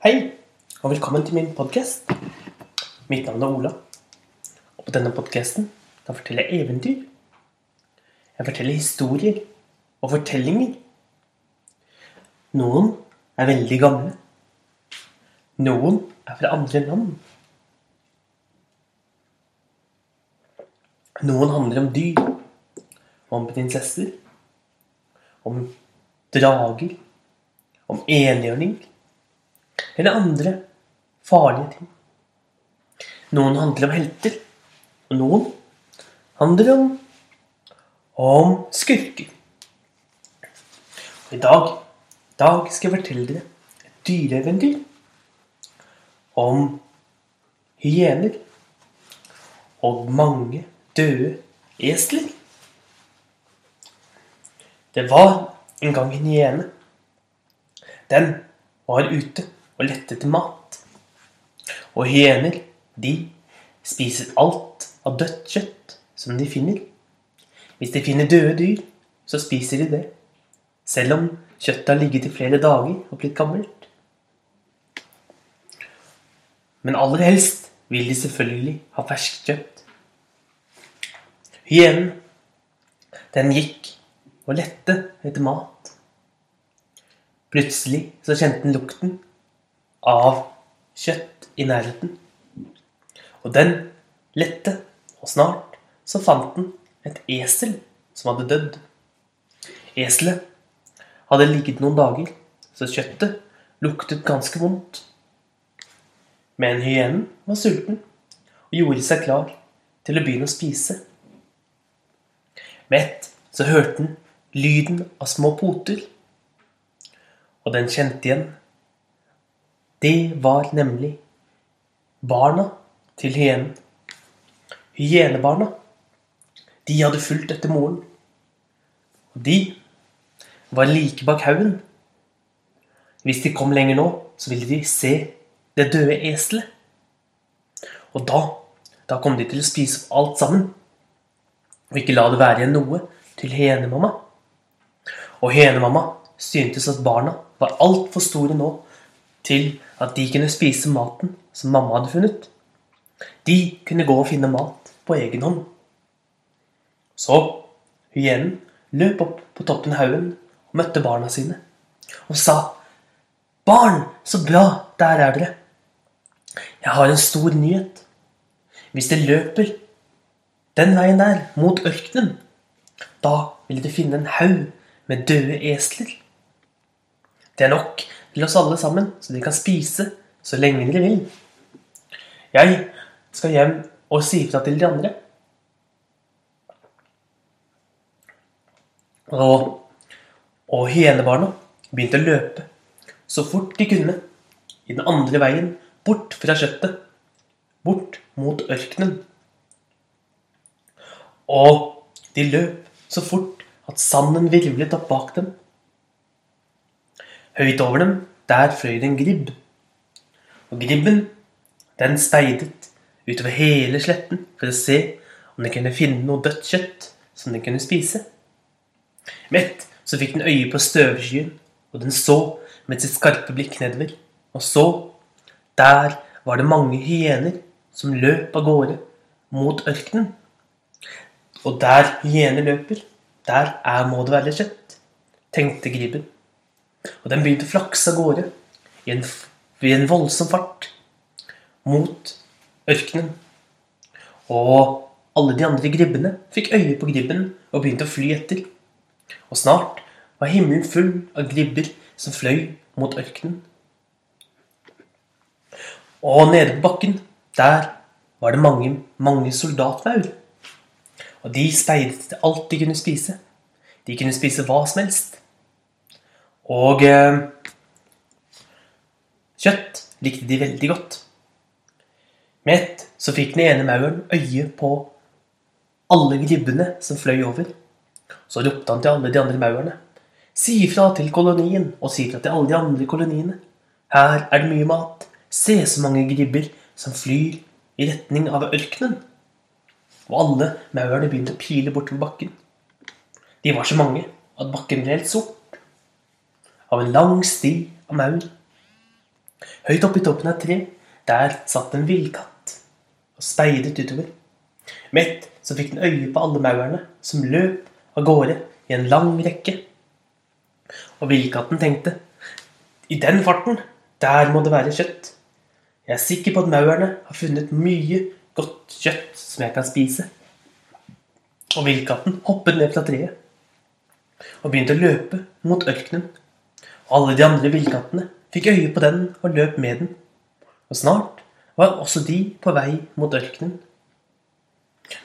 Hei, og velkommen til min podkast. Mitt navn er Ola. Og på denne podkasten kan jeg eventyr. Jeg forteller historier og fortellinger. Noen er veldig gamle. Noen er fra andre land. Noen handler om dyr, om prinsesser, om drager, om enhjørning eller andre farlige ting. Noen handler om helter, og noen handler om, om skurker. Og I dag, dag skal jeg fortelle dere et dyreeventyr om hyener og mange døde esler. Det var en gang en hyene. Den var ute og lette etter mat. Og hyener, de spiser alt av dødt kjøtt som de finner. Hvis de finner døde dyr, så spiser de det. Selv om kjøttet har ligget i flere dager og blitt gammelt. Men aller helst vil de selvfølgelig ha ferskt kjøtt. Hyenen, den gikk og lette etter mat. Plutselig så kjente den lukten av kjøtt i nærheten. Og den lette, og snart så fant den et esel som hadde dødd. Eselet hadde ligget noen dager, så kjøttet luktet ganske vondt. Men hyenen var sulten og gjorde seg klar til å begynne å spise. Med ett så hørte den lyden av små poter, og den kjente igjen. Det var nemlig barna til hyenen. Hyenebarna. De hadde fulgt etter moren. Og de var like bak haugen. Hvis de kom lenger nå, så ville de se det døde eselet. Og da, da kom de til å spise opp alt sammen. Og ikke la det være igjen noe til hyenemamma. Og hyenemamma syntes at barna var altfor store nå til at de kunne spise maten som mamma hadde funnet. De kunne gå og finne mat på egen hånd. Så hyenen løp opp på toppen av haugen og møtte barna sine og sa Barn, så bra, der er dere. Jeg har en stor nyhet. Hvis dere løper den veien der, mot ørkenen, da vil dere finne en haug med døde esler. Det er nok til oss alle sammen, så de kan spise så lenge de vil. Jeg skal hjem og si ifra til de andre. Og, og hyenebarna begynte å løpe så fort de kunne i den andre veien, bort fra kjøttet, bort mot ørkenen. Og de løp så fort at sanden virvlet opp bak dem. Høyt over dem, der fløy det en gribb. Og gribben, den speidet utover hele sletten for å se om den kunne finne noe dødt kjøtt som den kunne spise. Mett så fikk den øye på støvskyen, og den så med sitt skarpe blikk nedover. Og så, der var det mange hyener som løp av gårde mot ørkenen. Og der hyener løper, der er må det være kjøtt, tenkte gribben. Og den begynte å flakse av gårde i en, i en voldsom fart mot ørkenen. Og alle de andre gribbene fikk øye på gribben og begynte å fly etter. Og snart var himmelen full av gribber som fløy mot ørkenen. Og nede på bakken, der var det mange, mange soldatmaur. Og de speidet alt de kunne spise. De kunne spise hva som helst. Og eh, kjøtt likte de veldig godt. Med ett så fikk den ene mauren øye på alle gribbene som fløy over. Så ropte han til alle de andre maurene. Si ifra til kolonien, og si ifra til alle de andre koloniene. Her er det mye mat. Se så mange gribber som flyr i retning av ørkenen. Og alle maurene begynte å pile bortover bakken. De var så mange at bakken ble helt sort. Av en lang sti av maur. Høyt oppe i toppen av et tre, der satt en villkatt og speidet utover. Mett så fikk den øye på alle maurene som løp av gårde i en lang rekke. Og villkatten tenkte i den farten, der må det være kjøtt. Jeg er sikker på at maurene har funnet mye godt kjøtt som jeg kan spise. Og villkatten hoppet ned fra treet og begynte å løpe mot ørkenen. Alle de andre villkattene fikk øye på den og løp med den. Og snart var også de på vei mot ørkenen.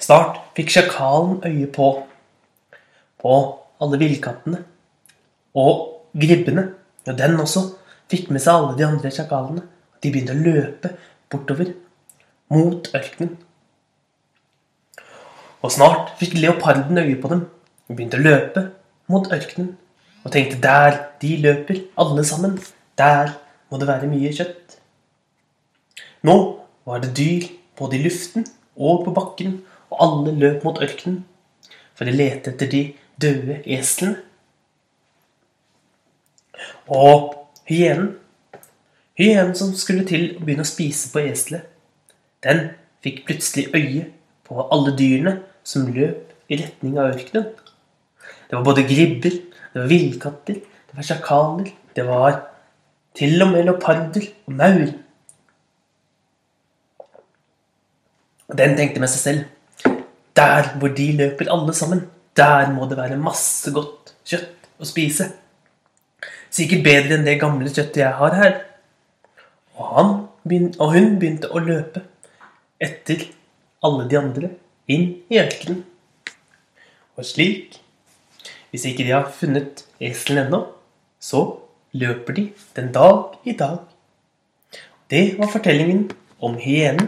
Snart fikk sjakalen øye på på alle villkattene. Og gribbene, og den også, fikk med seg alle de andre sjakalene. De begynte å løpe bortover mot ørkenen. Og snart fikk leoparden øye på dem og begynte å løpe mot ørkenen. Og tenkte der de løper, alle sammen, der må det være mye kjøtt. Nå var det dyr både i luften og på bakken, og alle løp mot ørkenen for å lete etter de døde eslene. Og hyenen, hyenen som skulle til å begynne å spise på eselet, den fikk plutselig øye på alle dyrene som løp i retning av ørkenen. Det var både gribber, det var villkatter, det var sjakaler, det var til og med leoparder og maur. Og den tenkte med seg selv Der hvor de løper alle sammen, der må det være masse godt kjøtt å spise. Sikkert bedre enn det gamle kjøttet jeg har her. Og, han og hun begynte å løpe etter alle de andre inn i ørkenen. Og slik, hvis ikke de har funnet eselen ennå, så løper de den dag i dag. Det var fortellingen om hyenen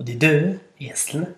og de døde eslene.